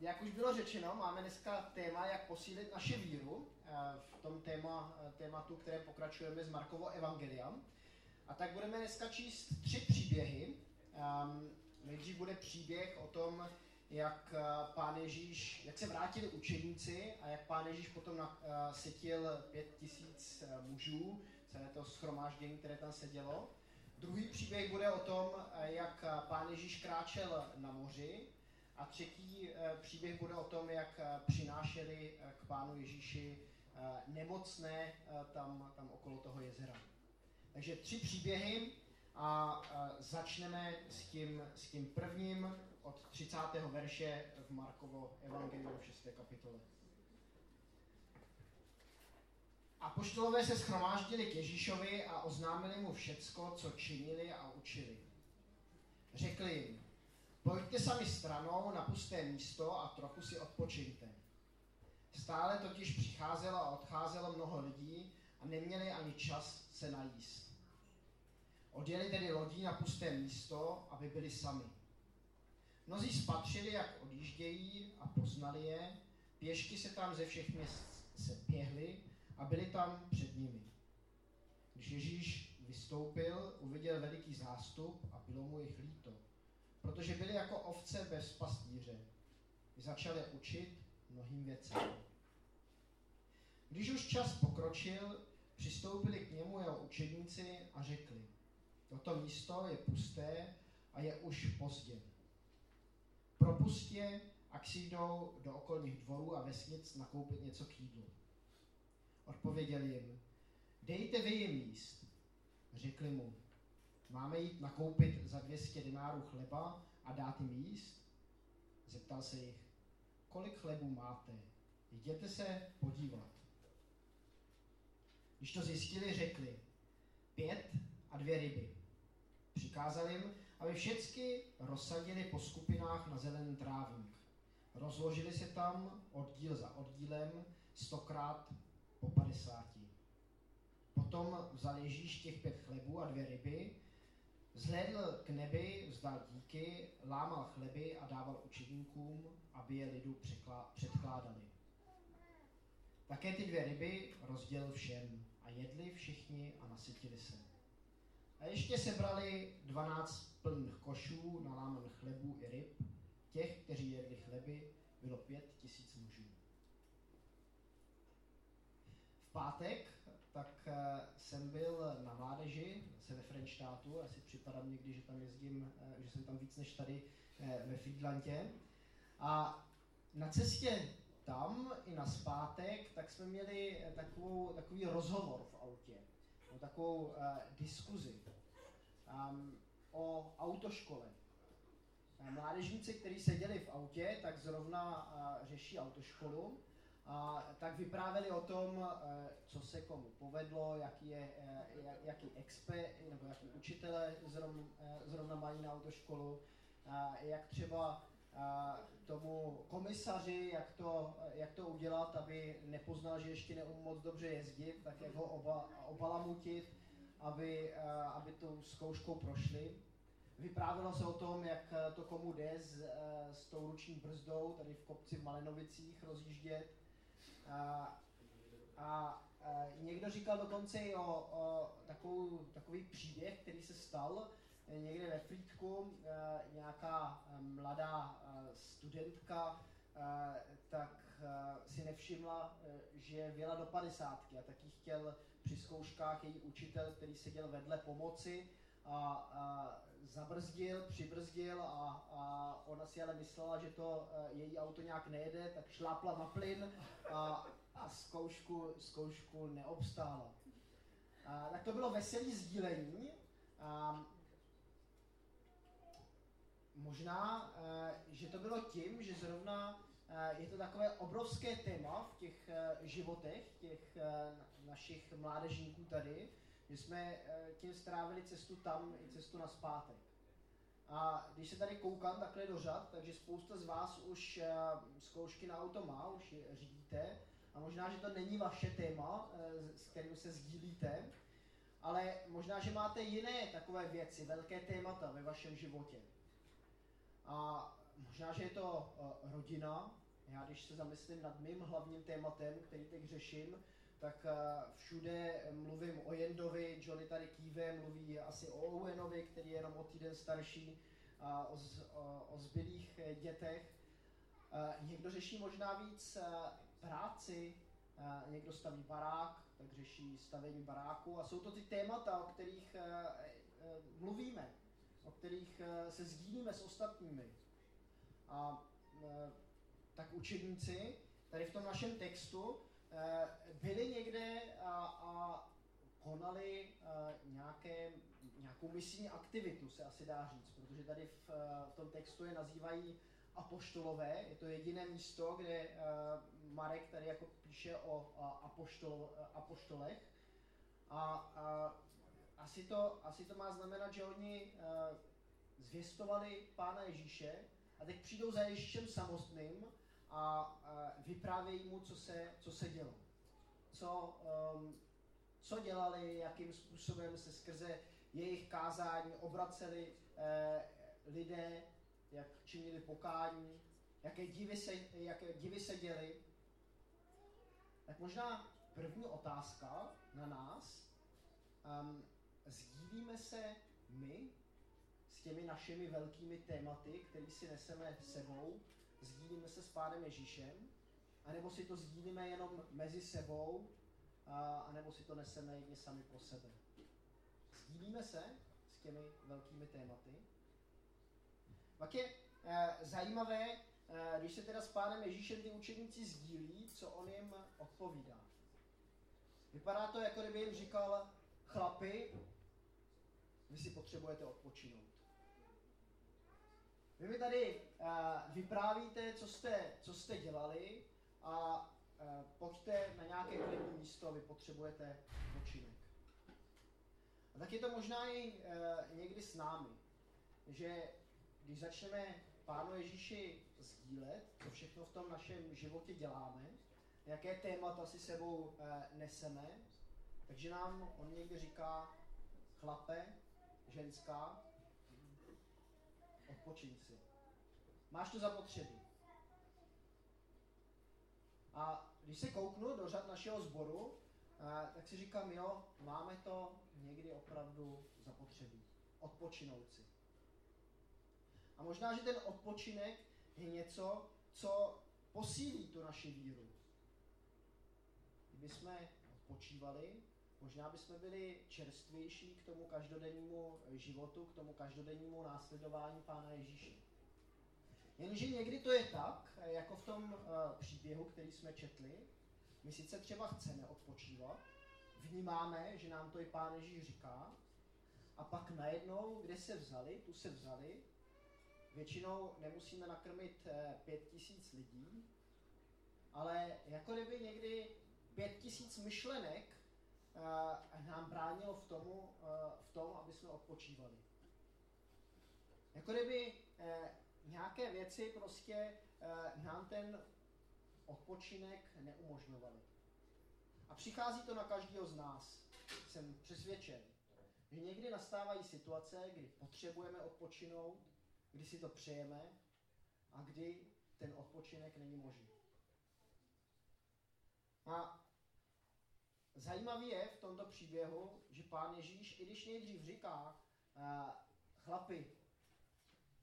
jak už bylo řečeno, máme dneska téma, jak posílit naše víru uh, v tom téma, uh, tématu, které pokračujeme z Markovo Evangelia. A tak budeme dneska číst tři příběhy. Um, nejdřív bude příběh o tom, jak pán Ježíš, jak se vrátili učeníci a jak pán Ježíš potom nasytil pět tisíc mužů, celé to schromáždění, které tam sedělo. Druhý příběh bude o tom, jak pán Ježíš kráčel na moři a třetí eh, příběh bude o tom, jak eh, přinášeli eh, k pánu Ježíši nemocné tam, tam okolo toho jezera. Takže tři příběhy a začneme s tím, s tím prvním od 30. verše v Markovo Evangelium v 6. kapitole. A poštolové se schromáždili k Ježíšovi a oznámili mu všecko, co činili a učili. Řekli jim, pojďte sami stranou na pusté místo a trochu si odpočiňte. Stále totiž přicházelo a odcházelo mnoho lidí a neměli ani čas se najíst. Odjeli tedy lodí na pusté místo, aby byli sami. Mnozí spatřili, jak odjíždějí a poznali je, pěšky se tam ze všech měst se běhli a byli tam před nimi. Když Ježíš vystoupil, uviděl veliký zástup a bylo mu jich líto, protože byli jako ovce bez pastýře. Začali učit mnohým věcem. Když už čas pokročil, přistoupili k němu jeho učedníci a řekli, toto místo je pusté a je už pozdě. Propustě, ať si jdou do okolních dvorů a vesnic nakoupit něco k jídlu. Odpověděl jim, dejte vy jim jíst. Řekli mu, máme jít nakoupit za 200 dinárů chleba a dát jim jíst? Zeptal se jich, kolik chlebu máte? Jděte se podívat. Když to zjistili, řekli, pět a dvě ryby. Přikázal jim, aby všechny rozsadili po skupinách na zelený trávník. Rozložili se tam oddíl za oddílem, stokrát po padesáti. Potom vzal Ježíš těch pět chlebů a dvě ryby, zhlédl k nebi, vzdal díky, lámal chleby a dával učedníkům, aby je lidu předkládali. Také ty dvě ryby rozdělil všem a jedli všichni a nasytili se. A ještě sebrali dvanáct plných košů nalámaných chlebů i ryb. Těch, kteří jedli chleby, bylo pět tisíc mužů pátek, tak eh, jsem byl na mládeži, se ve Frenštátu, asi připadám někdy, že tam jezdím, eh, že jsem tam víc než tady eh, ve Friedlandě. A na cestě tam i na zpátek, tak jsme měli takovou, takový rozhovor v autě, no, takovou uh, diskuzi um, o autoškole. Mládežníci, kteří seděli v autě, tak zrovna uh, řeší autoškolu a tak vyprávěli o tom, eh, co se komu povedlo, jaký, je, eh, jaký expe, nebo jaký učitele zrovna, eh, zrovna mají na autoškolu, jak třeba tomu komisaři, jak to, jak to udělat, aby nepoznal, že ještě neumí moc dobře jezdit, tak jak ho oba, obalamutit, aby, aby tu zkouškou prošli. Vyprávělo se o tom, jak to komu jde s, s tou ruční brzdou, tady v kopci v Malenovicích rozjíždět, a, a, a někdo říkal dokonce i o, o takovou, takový příběh, který se stal někde ve Frýdku. Nějaká mladá studentka tak si nevšimla, že věla do padesátky a taky chtěl při zkouškách její učitel, který seděl vedle pomoci a, a zabrzdil, přibrzdil a, a ona si ale myslela, že to e, její auto nějak nejede, tak šlápla na plyn a, a zkoušku, zkoušku neobstála. A, tak to bylo veselé sdílení. A, možná, e, že to bylo tím, že zrovna e, je to takové obrovské téma v těch životech těch našich mládežníků tady, že jsme tím strávili cestu tam i cestu na zpátek. A když se tady koukám takhle do řad, takže spousta z vás už uh, zkoušky na auto má, už je řídíte. A možná, že to není vaše téma, uh, s kterým se sdílíte, ale možná, že máte jiné takové věci, velké témata ve vašem životě. A možná, že je to rodina. Já když se zamyslím nad mým hlavním tématem, který teď řeším, tak uh, všude mluvím o Jendovi, Johnny tady kýve, mluví asi o Owenovi, který je jenom o týden starší, a o, o, o zbylých dětech. Uh, někdo řeší možná víc práci, někdo staví barák, tak řeší stavění baráku a jsou to ty témata, o kterých mluvíme o kterých eh, se sdílíme s ostatními. A eh, tak učedníci tady v tom našem textu eh, byli někde a, a konali nějaké, nějakou misijní aktivitu, se asi dá říct, protože tady v, v tom textu je nazývají apoštolové. Je to jediné místo, kde Marek tady jako píše o apoštol, apoštolech. A, a asi to, asi to má znamenat, že oni uh, zvěstovali Pána Ježíše a teď přijdou za Ježíšem samotným a uh, vyprávějí mu, co se, co se dělo. Co, um, co dělali, jakým způsobem se skrze jejich kázání obraceli uh, lidé, jak činili pokání, jaké divy se, jaké divy se děly. Tak možná první otázka na nás, um, sdílíme se my s těmi našimi velkými tématy, které si neseme sebou, sdílíme se s Pánem Ježíšem, anebo si to sdílíme jenom mezi sebou, a, anebo si to neseme jedni sami pro sebe. Sdílíme se s těmi velkými tématy. Pak je e, zajímavé, e, když se teda s Pánem Ježíšem ty učeníci sdílí, co on jim odpovídá. Vypadá to, jako kdyby jim říkal, chlapi, vy si potřebujete odpočinout. Vy mi tady uh, vyprávíte, co jste, co jste dělali a uh, pojďte na nějaké klidné místo, vy potřebujete odpočinek. A tak je to možná i uh, někdy s námi, že když začneme Pánu Ježíši sdílet, co všechno v tom našem životě děláme, jaké témata si sebou uh, neseme, takže nám on někdy říká, chlape, ženská, odpočiň si. Máš to zapotřebí. A když se kouknu do řad našeho sboru, eh, tak si říkám, jo, máme to někdy opravdu zapotřebí. Odpočinout si. A možná, že ten odpočinek je něco, co posílí tu naši víru. Kdyby jsme odpočívali, Možná bychom byli čerstvější k tomu každodennímu životu, k tomu každodennímu následování Pána Ježíše. Jenže někdy to je tak, jako v tom uh, příběhu, který jsme četli. My sice třeba chceme odpočívat, vnímáme, že nám to i Pán Ježíš říká, a pak najednou, kde se vzali, tu se vzali, většinou nemusíme nakrmit pět tisíc lidí, ale jako kdyby někdy pět tisíc myšlenek nám bránilo v, tomu, uh, v tom, aby jsme odpočívali. Jako kdyby uh, nějaké věci prostě nám ten odpočinek neumožňovaly. A přichází to na každého z nás. Jsem přesvědčen, že někdy nastávají situace, kdy potřebujeme odpočinout, kdy si to přejeme a kdy ten odpočinek není možný. A Zajímavý je v tomto příběhu, že pán Ježíš, i když nejdřív říká, uh, chlapi,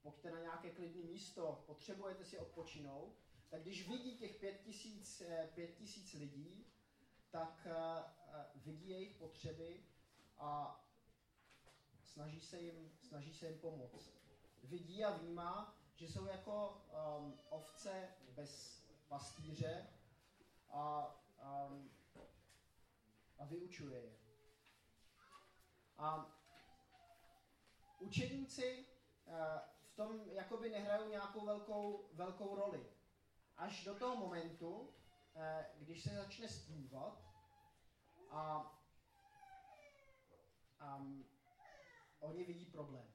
pojďte na nějaké klidné místo, potřebujete si odpočinout, tak když vidí těch pět tisíc, eh, pět tisíc lidí, tak uh, vidí jejich potřeby a snaží se jim, snaží se jim pomoct. Vidí a vnímá, že jsou jako um, ovce bez pastýře a um, a vyučuje je. A učedníci eh, v tom jakoby nehrajou nějakou velkou, velkou roli. Až do toho momentu, eh, když se začne stmívat a, a oni vidí problém.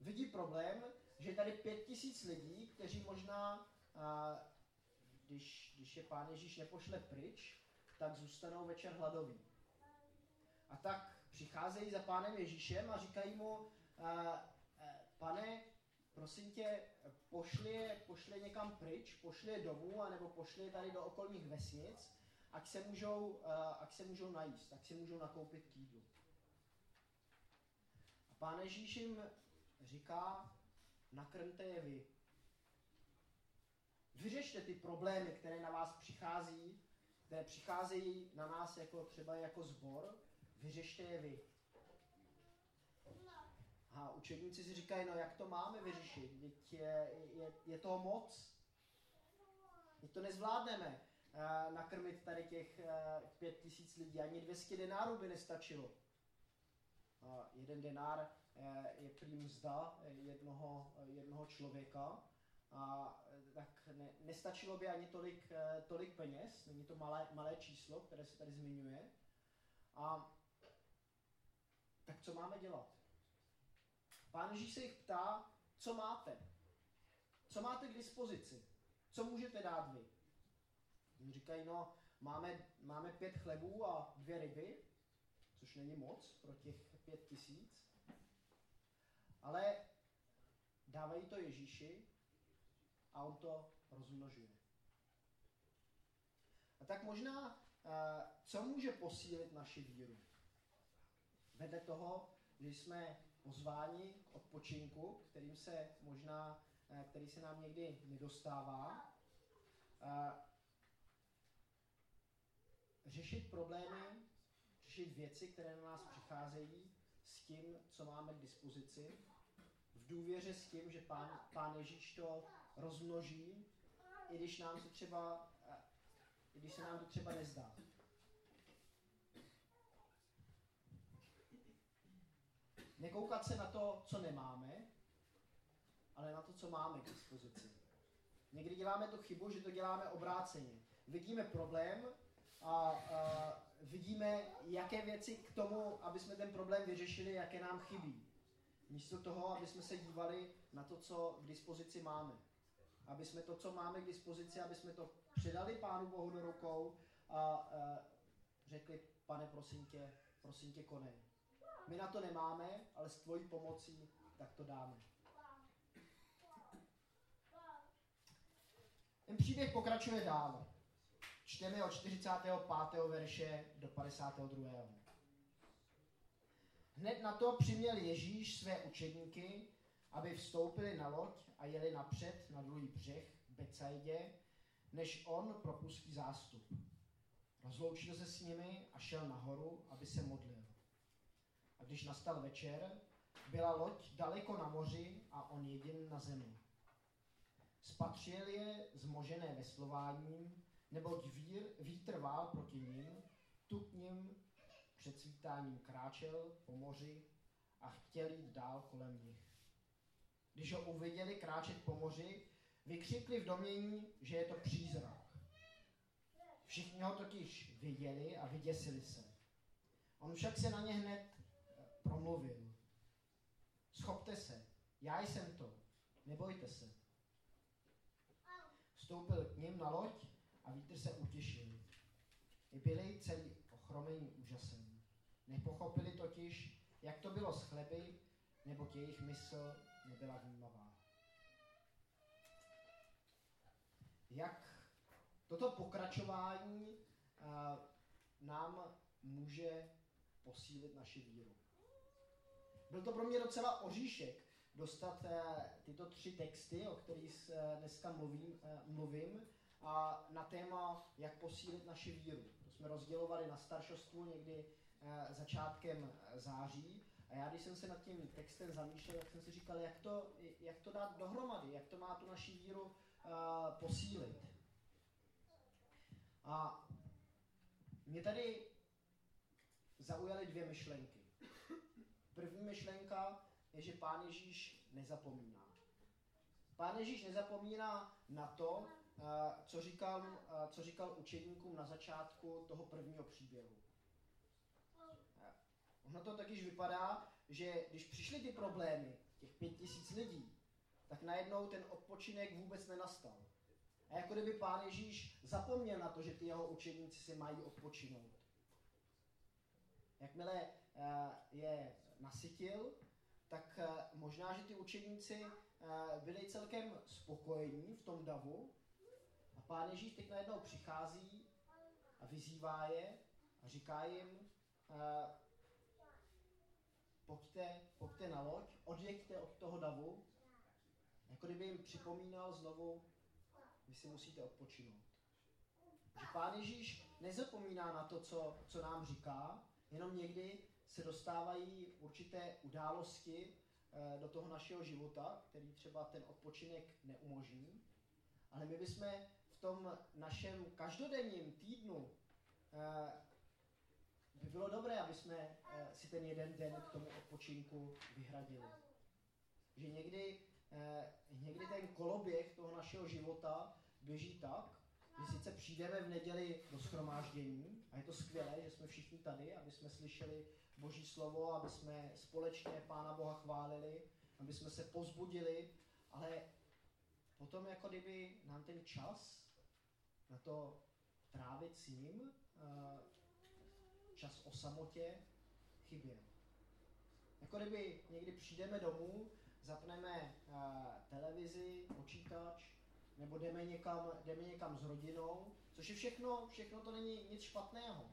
Vidí problém, že tady pět tisíc lidí, kteří možná, eh, když, když je pán Ježíš nepošle pryč, tak zůstanou večer hladoví. A tak přicházejí za pánem Ježíšem a říkají mu, pane, prosím tě, pošli je, pošli někam pryč, pošli je domů, anebo pošli je tady do okolních vesnic, ať se můžou, uh, ať se můžou najíst, ať si můžou nakoupit k jídlu. A pán Ježíš jim říká, nakrmte je vy. Vyřešte ty problémy, které na vás přichází, které přicházejí na nás jako třeba jako zbor, vyřešte je vy. A učedníci si říkají, no jak to máme vyřešit, je, je, je toho moc. Teď to nezvládneme uh, nakrmit tady těch uh, pět tisíc lidí, ani 200 denárů by nestačilo. Uh, jeden denár uh, je prý mzda jednoho, jednoho člověka, a tak ne, nestačilo by ani tolik, tolik peněz, není to malé, malé číslo, které se tady zmiňuje. A tak co máme dělat? Pán Ježíš se jich ptá, co máte? Co máte k dispozici? Co můžete dát vy? Oni říkají, no, máme, máme pět chlebů a dvě ryby, což není moc pro těch pět tisíc, ale dávají to Ježíši a on to rozmnožuje. A tak možná, eh, co může posílit naši víru? Vedle toho, že jsme pozváni k odpočinku, kterým se možná, eh, který se nám někdy nedostává. Eh, řešit problémy, řešit věci, které na nás přicházejí s tím, co máme k dispozici, v důvěře s tím, že pán, pán Ježíš to rozmnoží, i když nám se třeba, eh, i když se nám to třeba nezdá. Nekoukat se na to, co nemáme, ale na to, co máme k dispozici. Někdy děláme tu chybu, že to děláme obráceně. Vidíme problém a, a vidíme, jaké věci k tomu, aby jsme ten problém vyřešili, jaké nám chybí. Místo toho, aby jsme se dívali na to, co k dispozici máme. Aby jsme to, co máme k dispozici, aby jsme to předali Pánu Bohu do rukou a, a řekli, pane, prosím tě, prosím tě, konej. My na to nemáme, ale s tvojí pomocí tak to dáme. Ten příběh pokračuje dál. Čteme od 45. verše do 52. Hned na to přiměl Ježíš své učedníky, aby vstoupili na loď a jeli napřed na druhý břeh Becaidě, než on propustí zástup. Rozloučil se s nimi a šel nahoru, aby se modlil. A když nastal večer, byla loď daleko na moři a on jediný na zemi. Spatřil je zmožené veslováním, neboť vír, vítr vál proti ním, tu k ním před svítáním kráčel po moři a chtěl jít dál kolem nich. Když ho uviděli kráčet po moři, vykřikli v domění, že je to přízrak. Všichni ho totiž viděli a vyděsili se. On však se na ně hned promluvil. Schopte se, já jsem to, nebojte se. Vstoupil k ním na loď a vítr se utěšil. I byli celý ochromení úžasem. Nepochopili totiž, jak to bylo s chleby, nebo jejich mysl nebyla vnímavá. Jak toto pokračování uh, nám může posílit naši víru. Byl to pro mě docela oříšek dostat uh, tyto tři texty, o kterých uh, dneska mluvím, mluvím a na téma, jak posílit naši víru. To jsme rozdělovali na staršostvu někdy začátkem září. A já, když jsem se nad tím textem zamýšlel, tak jsem si říkal, jak to, jak to dát dohromady, jak to má tu naši víru uh, posílit. A mě tady zaujaly dvě myšlenky. První myšlenka je, že Pán Ježíš nezapomíná. Pán Ježíš nezapomíná na to, eh, co říkal, eh, co říkal učedníkům na začátku toho prvního příběhu. Eh, ono to takyž vypadá, že když přišly ty problémy, těch pět tisíc lidí, tak najednou ten odpočinek vůbec nenastal. A jako kdyby pán Ježíš zapomněl na to, že ty jeho učedníci si mají odpočinout. Jakmile je nasytil, tak možná, že ty učedníci eh, byli celkem spokojení v tom davu a pán Ježíš teď najednou přichází a vyzývá je a říká jim, eh, pojďte, pojďte na loď, odjeďte od toho davu, jako kdyby jim připomínal znovu, vy si musíte odpočinout. Že pán Ježíš nezapomíná na to, co, co nám říká, jenom někdy se dostávají určité události eh, do toho našeho života, který třeba ten odpočinek neumožní. Ale my bychom v tom našem každodenním týdnu eh, by bylo dobré, aby jsme eh, si ten jeden den k tomu odpočinku vyhradili. Že někdy, někdy ten koloběh toho našeho života běží tak, že sice přijdeme v neděli do schromáždění a je to skvělé, že jsme všichni tady, aby jsme slyšeli Boží slovo, aby jsme společně Pána Boha chválili, aby jsme se pozbudili, ale potom jako kdyby nám ten čas na to trávit s ním, eh, čas o samotě, chyběl. Jako kdyby někdy přijdeme domů, zapneme eh, televizi, počítač, nebo jdeme někam, jdeme někam s rodinou, což je všechno, všechno to není nic špatného.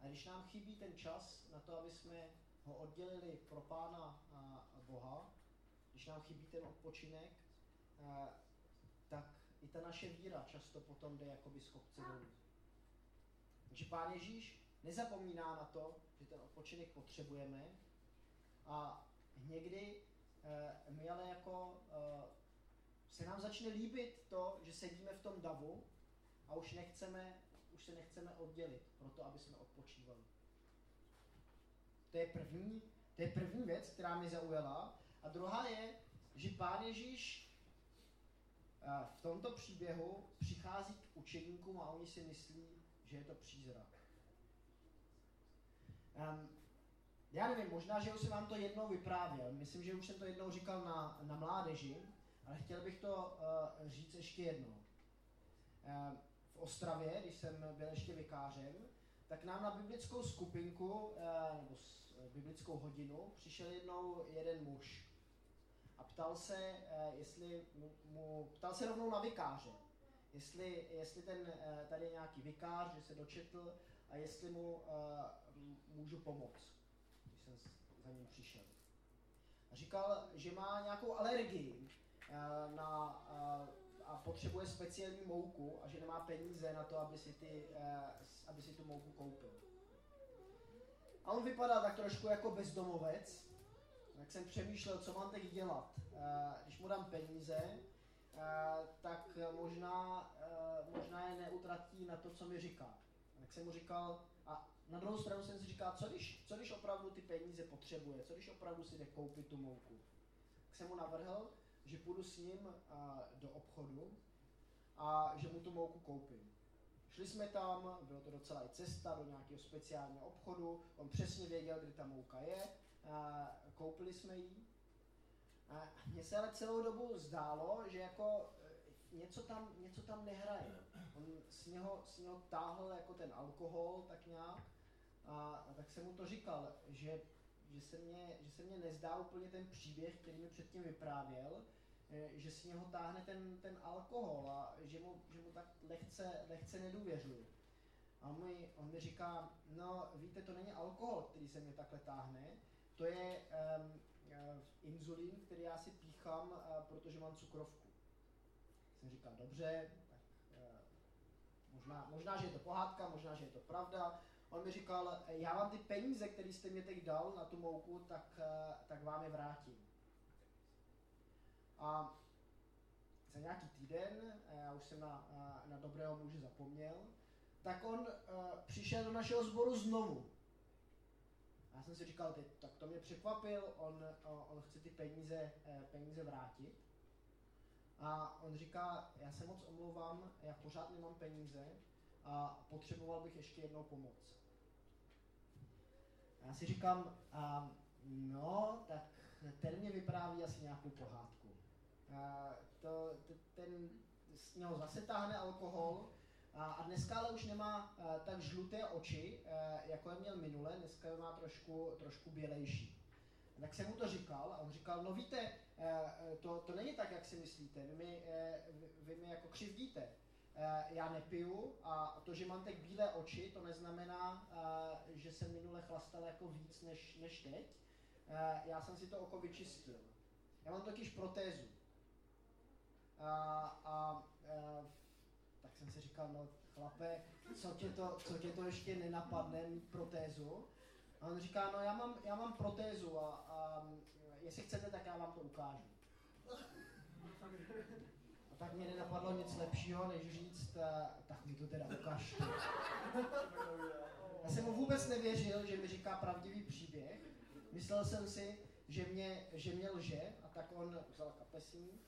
A když nám chybí ten čas na to, aby jsme ho oddělili pro Pána a Boha, když nám chybí ten odpočinek, eh, tak i ta naše víra často potom jde jakoby z kopce dolů. Takže Pán Ježíš nezapomíná na to, že ten odpočinek potřebujeme a někdy eh, my ale jako eh, se nám začne líbit to, že sedíme v tom davu a už nechceme, už se nechceme oddělit, proto aby jsme odpočívali. To je první, to je první věc, která mi zaujala. A druhá je, že Pán Ježíš eh, v tomto příběhu přichází k učeníkům a oni si myslí, že je to přízrak. Um, já nevím, možná, že už jsem vám to jednou vyprávěl. Myslím, že už jsem to jednou říkal na, na mládeži, ale chtěl bych to uh, říct ještě jednou. Uh, v Ostravě, když jsem byl ještě vikářem, tak nám na biblickou skupinku, uh, nebo s, uh, biblickou hodinu, přišel jednou jeden muž. A ptal se, uh, jestli mu, mu, ptal se rovnou na vikáře, jestli, jestli ten tady je nějaký vikář, že se dočetl a jestli mu uh, můžu pomoct, když jsem za ním přišel. A říkal, že má nějakou alergii Eh, na, eh, a potřebuje speciální mouku a že nemá peníze na to, aby si, ty, eh, aby si tu mouku koupil. A on vypadá tak trošku jako bezdomovec, tak jsem přemýšlel, co mám teď dělat. Když mu dám peníze, tak možná, možná je neutratí na to, co mi říká. Tak jsem mu říkal, a na druhou stranu jsem si říkal, co když, co když opravdu ty peníze potřebuje, co když opravdu si jde koupit tu mouku. Tak jsem mu navrhl, že půjdu s ním uh, do obchodu a že mu tu mouku koupím. Šli jsme tam, bylo to docela i cesta do nějakého speciálního obchodu, on přesně věděl, kde ta mouka je, uh, koupili jsme ji. Mně se ale celou dobu zdálo, že jako něco tam, něco tam nehraje. On z něho, z něho táhl jako ten alkohol tak nějak a, a tak jsem mu to říkal, že, že, se mě, že se mně nezdá úplně ten příběh, který mi předtím vyprávěl, Eh, že si něho táhne ten, ten alkohol a že mu, že mu tak lehce, lehce nedůvěřuju. A on mi, on mi říká, no víte, to není alkohol, který se mě takhle táhne, to je um, uh, inzulín, který já si píchám, uh, protože mám cukrovku. Jsem říkal, dobře, tak uh, možná, možná, že je to pohádka, možná, že je to pravda. On mi říkal, já vám ty peníze, které jste mě teď dal na tu mouku, tak, uh, tak vám je vrátím. A za nějaký týden, já už jsem na, na dobrého muže zapomněl, tak on přišel do našeho sboru znovu. Já jsem si říkal, teď, tak to mě překvapil, on, on chce ty peníze, peníze vrátit. A on říká, já se moc omlouvám, já pořád nemám peníze a potřeboval bych ještě jednou pomoc. Já si říkám, uh, no, tak ten mě vypráví asi nějakou pohádku to, ten z něho zase táhne alkohol a, a dneska ale už nemá a, tak žluté oči, a, jako je měl minule, dneska je má trošku, trošku bělejší. Tak jsem mu to říkal a on říkal, no víte, to, to není tak, jak si myslíte. Vy mi, eh, vy, mi jako křivdíte. Eh, já nepiju a to, že mám tak bílé oči, to neznamená, že jsem minule chlastal jako víc než, než teď. Já jsem si to oko vyčistil. Já mám totiž protézu. A, a, a tak jsem si říkal, no chlape, co tě to, co tě to ještě nenapadne protézu? A on říká, no já mám, já mám protézu a, a jestli chcete, tak já vám to ukážu. A tak mě nenapadlo nic lepšího, než říct, tak mi to teda ukáž. Já jsem mu vůbec nevěřil, že mi říká pravdivý příběh. Myslel jsem si, že mě, že mě lže a tak on vzal kapesník,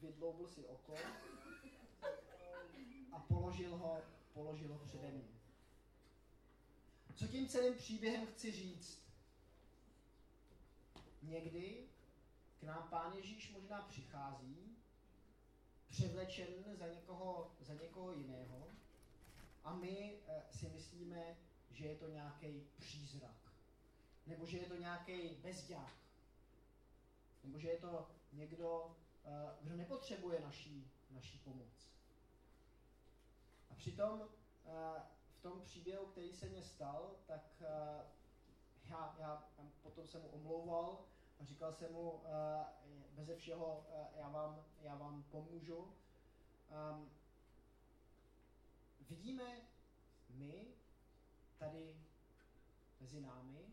vydloubil si oko a položil ho, položil ho přede mě. Co tím celým příběhem chci říct? Někdy k nám Pán Ježíš možná přichází, převlečen za někoho, za někoho jiného a my e, si myslíme, že je to nějaký přízrak. Nebo že je to nějaký bezďák. Nebo že je to někdo, e, kdo nepotřebuje naší, naší pomoc. A přitom e, tom příběhu, který se mě stal, tak já, já potom jsem mu omlouval a říkal jsem mu, uh, beze všeho uh, já, vám, já vám pomůžu. Um, vidíme my tady mezi námi,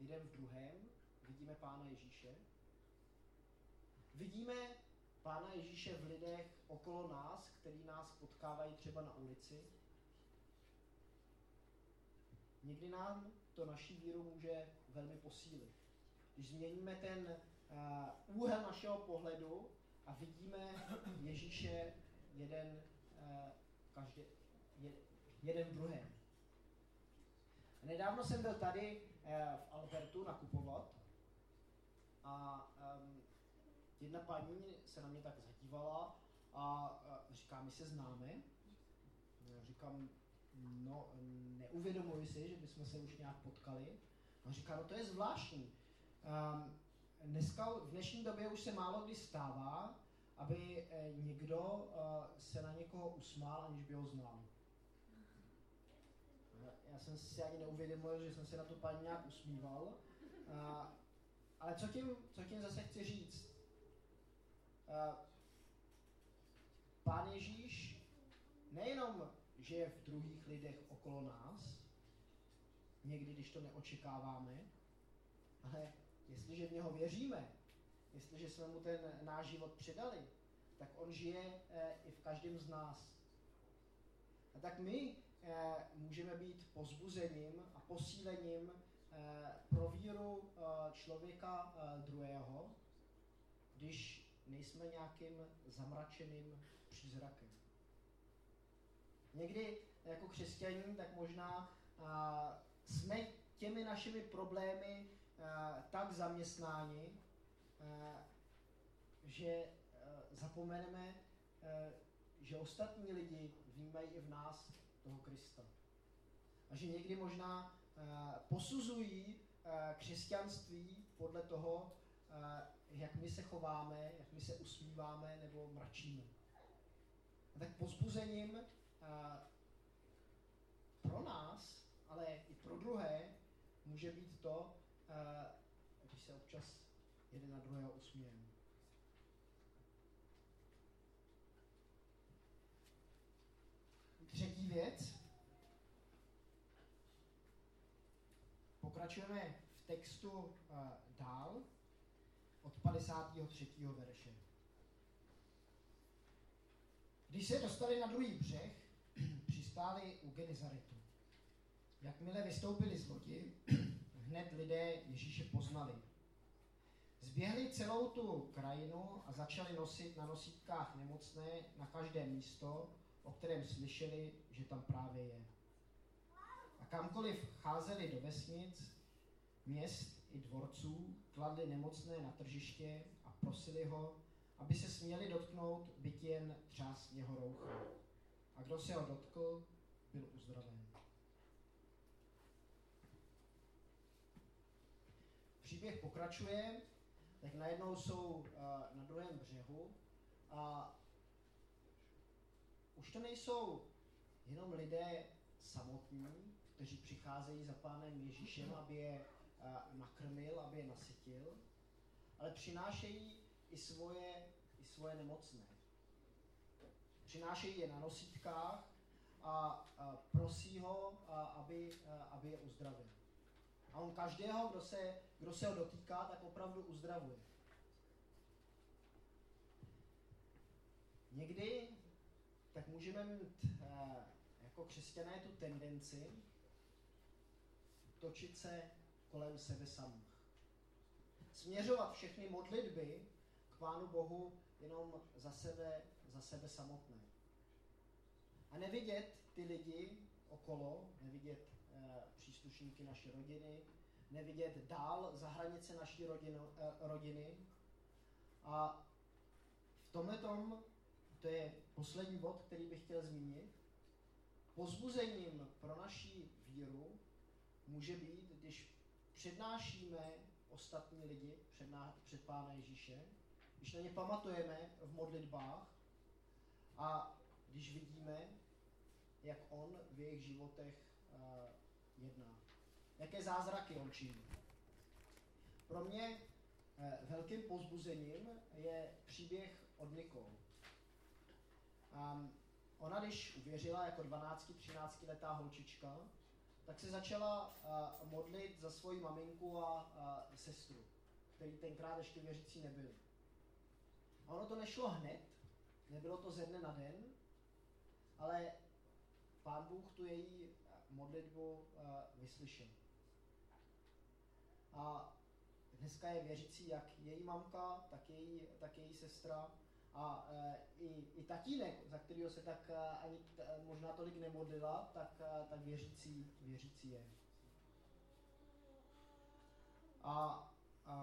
jeden v druhém, vidíme Pána Ježíše. Vidíme Pána Ježíše v lidech okolo nás, který nás potkávají třeba na ulici. Někdy nám to naší víru může velmi posílit. Když změníme ten uh, úhel našeho pohledu a vidíme Ježíše jeden, uh, každý, je, jeden druhém. Nedávno jsem byl tady uh, v Albertu nakupovat a um, jedna paní se na mě tak zadívala a uh, říká, my se známe. Říkám, no, neuvědomuji si, že bychom se už nějak potkali. A říká, no to je zvláštní. Um, dneska, v dnešní době už se málo kdy stává, aby eh, někdo uh, se na někoho usmál, aniž by ho znal. Já jsem si ani neuvědomil, že jsem se na to paní nějak usmíval. Uh, ale co tím, co tím zase chci říct? Uh, Pán Ježíš nejenom že je v druhých lidech okolo nás, někdy, když to neočekáváme, ale jestliže v něho věříme, jestliže jsme mu ten náš život předali, tak on žije e, i v každém z nás. A tak my e, můžeme být pozbuzením a posílením e, pro víru člověka druhého, když nejsme nějakým zamračeným přízrakem. Někdy jako křesťaní, tak možná jsme těmi našimi problémy tak zaměstnáni, a, že a, zapomeneme, že ostatní lidi vnímají i v nás toho Krista. A že někdy možná posuzují křesťanství podle toho, jak my se chováme, jak my se usmíváme nebo mračíme. A tak pozbuzením pro nás, ale i pro druhé, může být to, když se občas jeden na druhého usmějeme. Třetí věc. Pokračujeme v textu uh, dál od 53. verše. Když se dostali na druhý břeh, přistáli u Genizaretu. Jakmile vystoupili z lodi, hned lidé Ježíše poznali. Zběhli celou tu krajinu a začali nosit na nosítkách nemocné na každé místo, o kterém slyšeli, že tam právě je. A kamkoliv cházeli do vesnic, měst i dvorců, kladli nemocné na tržiště a prosili ho, aby se směli dotknout byt jen třás jeho roucha a kdo se ho dotkl, byl uzdraven. Příběh pokračuje tak najednou jsou uh, na druhém břehu a už to nejsou jenom lidé samotní, kteří přicházejí za pánem Ježíšem, aby je uh, nakrmil, aby je nasytil, ale přinášejí i svoje, i svoje nemocné. Přinášejí je na nosítkách a, prosí ho, aby, aby je uzdravil. A on každého, kdo se, kdo se ho dotýká, tak opravdu uzdravuje. Někdy tak můžeme mít eh, jako křesťané tu tendenci točit se kolem sebe samých. Směřovat všechny modlitby k Pánu Bohu jenom za sebe, za sebe samotné. A nevidět ty lidi okolo, nevidět e, příslušníky naší rodiny, nevidět dál za hranice naší rodino, e, rodiny. A v tomhle tom, to je poslední bod, který bych chtěl zmínit, pozbuzením pro naší víru může být, když přednášíme ostatní lidi před, ná, před Pána Ježíše, když na ně pamatujeme v modlitbách a když vidíme, jak On v jejich životech uh, jedná. Jaké zázraky On činí. Pro mě uh, velkým pozbuzením je příběh od Nikol. Um, ona, když uvěřila jako 12-13 letá holčička, tak se začala uh, modlit za svoji maminku a uh, sestru, který tenkrát ještě věřící nebyli. A ono to nešlo hned, nebylo to ze dne na den, ale pán Bůh tu její modlitbu uh, vyslyšel. A dneska je věřící jak její mamka, tak její, tak její sestra a uh, i, i tatínek, za kterého se tak uh, ani možná tolik nemodlila, tak, tak věřící, věřící je. A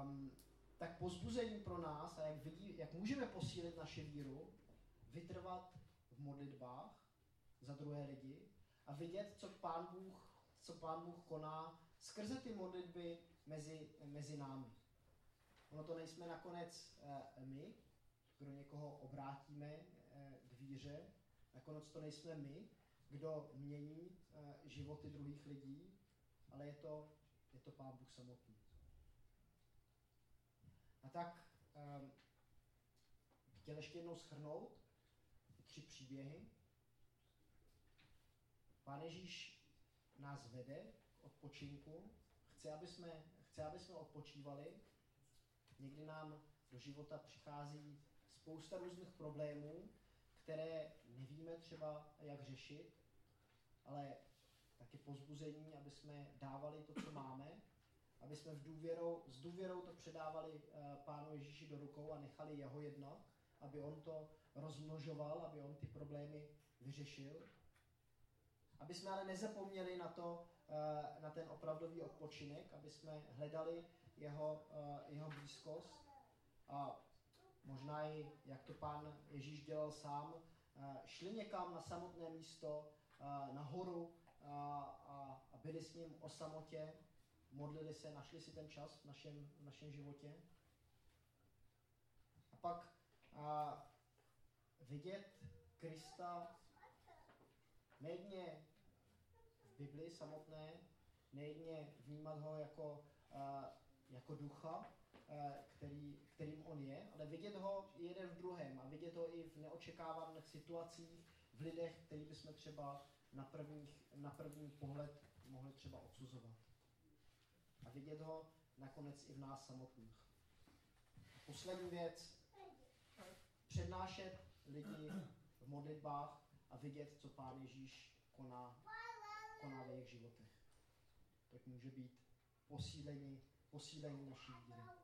um, tak pozbuzení pro nás a jak, vidí, jak můžeme posílit naši víru, vytrvat v modlitbách za druhé lidi a vidět, co pán Bůh, co pán Bůh koná skrze ty modlitby mezi, mezi námi. Ono to nejsme nakonec uh, my, kdo někoho obrátíme uh, k víře, nakonec to nejsme my, kdo mění uh, životy druhých lidí, ale je to, je to pán Bůh samotný. A tak um, chtěl ještě jednou schrnout tři příběhy. Pán Ježíš nás vede k odpočinku, chce, aby jsme, chce, aby jsme odpočívali. Někdy nám do života přichází spousta různých problémů, které nevíme třeba, jak řešit, ale taky pozbuzení, aby jsme dávali to, co máme, aby jsme v důvěrou, s důvěrou to předávali uh, Pánu Ježíši do rukou a nechali jeho jednat, aby on to rozmnožoval, aby on ty problémy vyřešil. Aby jsme ale nezapomněli na to, uh, na ten opravdový odpočinek, aby jsme hledali jeho, uh, jeho blízkost a možná i, jak to pán Ježíš dělal sám, šli někam na samotné místo, na horu a, a byli s ním o samotě modlili se, našli si ten čas v našem, v našem životě. A pak a, vidět Krista nejedně v Biblii samotné, nejedně vnímat ho jako, a, jako ducha, a, který, kterým on je, ale vidět ho jeden v druhém a vidět ho i v neočekávaných situacích, v lidech, který bychom třeba na, prvních, na první pohled mohli třeba odsuzovat a vidět ho nakonec i v nás samotných. Poslední věc. Přednášet lidi v modlitbách a vidět, co Pán Ježíš koná, koná v jejich životech. Tak může být posílení, posílení naší víry.